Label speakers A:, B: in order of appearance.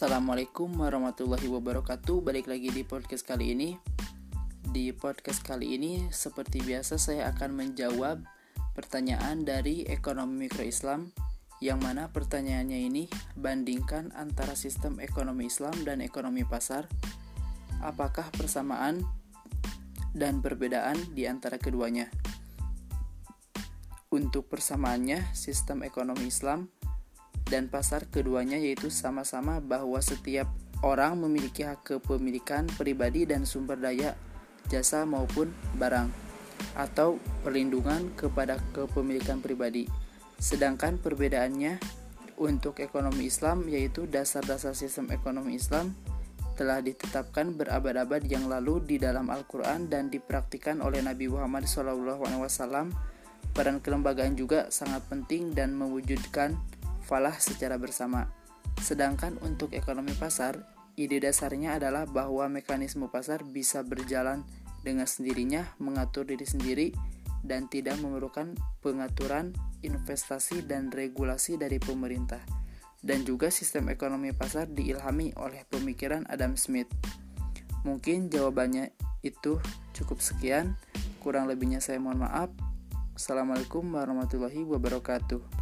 A: Assalamualaikum warahmatullahi wabarakatuh. Balik lagi di podcast kali ini. Di podcast kali ini Seperti biasa saya akan menjawab Pertanyaan dari ekonomi mikro Islam Yang mana pertanyaannya ini Bandingkan antara sistem ekonomi Islam dan ekonomi pasar. Apakah persamaan dan perbedaan di antara keduanya? Untuk persamaannya Sistem ekonomi Islam dan pasar keduanya yaitu sama-sama bahwa setiap orang memiliki hak kepemilikan pribadi dan sumber daya jasa maupun barang atau perlindungan kepada kepemilikan pribadi. Sedangkan perbedaannya untuk ekonomi Islam yaitu dasar-dasar sistem ekonomi Islam telah ditetapkan berabad-abad yang lalu di dalam Al-Quran dan dipraktikkan oleh Nabi Muhammad SAW. Peran kelembagaan juga sangat penting dan mewujudkan falah secara bersama. Sedangkan untuk ekonomi pasar, ide dasarnya adalah bahwa mekanisme pasar bisa berjalan dengan sendirinya, mengatur diri sendiri, dan tidak memerlukan pengaturan investasi dan regulasi dari pemerintah. Dan juga sistem ekonomi pasar diilhami oleh pemikiran Adam Smith. Mungkin jawabannya itu cukup sekian. Kurang lebihnya saya mohon maaf. Assalamualaikum warahmatullahi wabarakatuh.